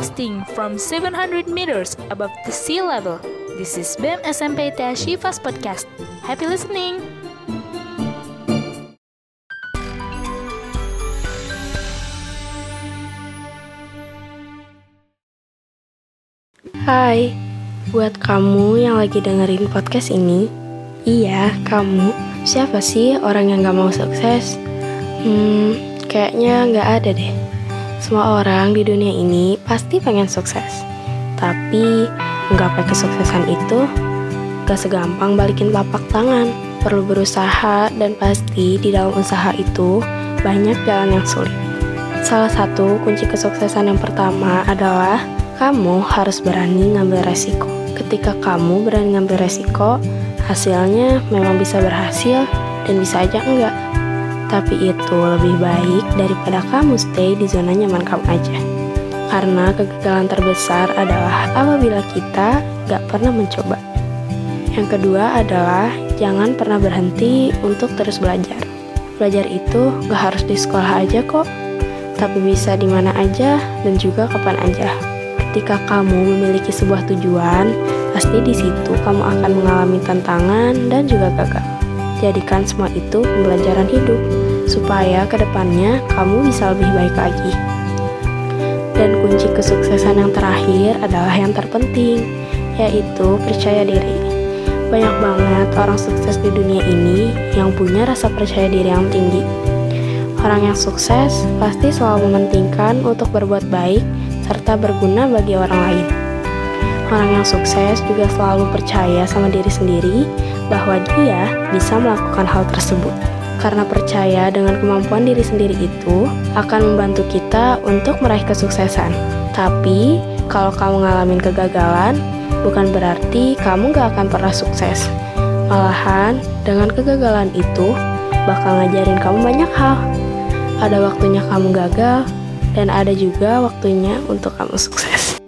Broadcasting from 700 meters above the sea level. This is BEM SMP Tia Shifas Podcast. Happy listening! Hai, buat kamu yang lagi dengerin podcast ini, iya kamu, siapa sih orang yang gak mau sukses? Hmm, kayaknya gak ada deh. Semua orang di dunia ini pasti pengen sukses, tapi menggapai kesuksesan itu gak segampang balikin telapak tangan. Perlu berusaha dan pasti di dalam usaha itu banyak jalan yang sulit. Salah satu kunci kesuksesan yang pertama adalah kamu harus berani ngambil resiko. Ketika kamu berani ngambil resiko, hasilnya memang bisa berhasil dan bisa aja enggak. Tapi itu lebih baik daripada kamu stay di zona nyaman kamu aja. Karena kegagalan terbesar adalah apabila kita gak pernah mencoba. Yang kedua adalah jangan pernah berhenti untuk terus belajar. Belajar itu gak harus di sekolah aja kok, tapi bisa di mana aja dan juga kapan aja. Ketika kamu memiliki sebuah tujuan, pasti di situ kamu akan mengalami tantangan dan juga gagal. Jadikan semua itu pembelajaran hidup, supaya ke depannya kamu bisa lebih baik lagi. Dan kunci kesuksesan yang terakhir adalah yang terpenting, yaitu percaya diri. Banyak banget orang sukses di dunia ini yang punya rasa percaya diri yang tinggi. Orang yang sukses pasti selalu mementingkan untuk berbuat baik serta berguna bagi orang lain. Orang yang sukses juga selalu percaya sama diri sendiri bahwa dia bisa melakukan hal tersebut. Karena percaya dengan kemampuan diri sendiri itu akan membantu kita untuk meraih kesuksesan. Tapi, kalau kamu ngalamin kegagalan, bukan berarti kamu gak akan pernah sukses. Malahan, dengan kegagalan itu bakal ngajarin kamu banyak hal. Ada waktunya kamu gagal, dan ada juga waktunya untuk kamu sukses.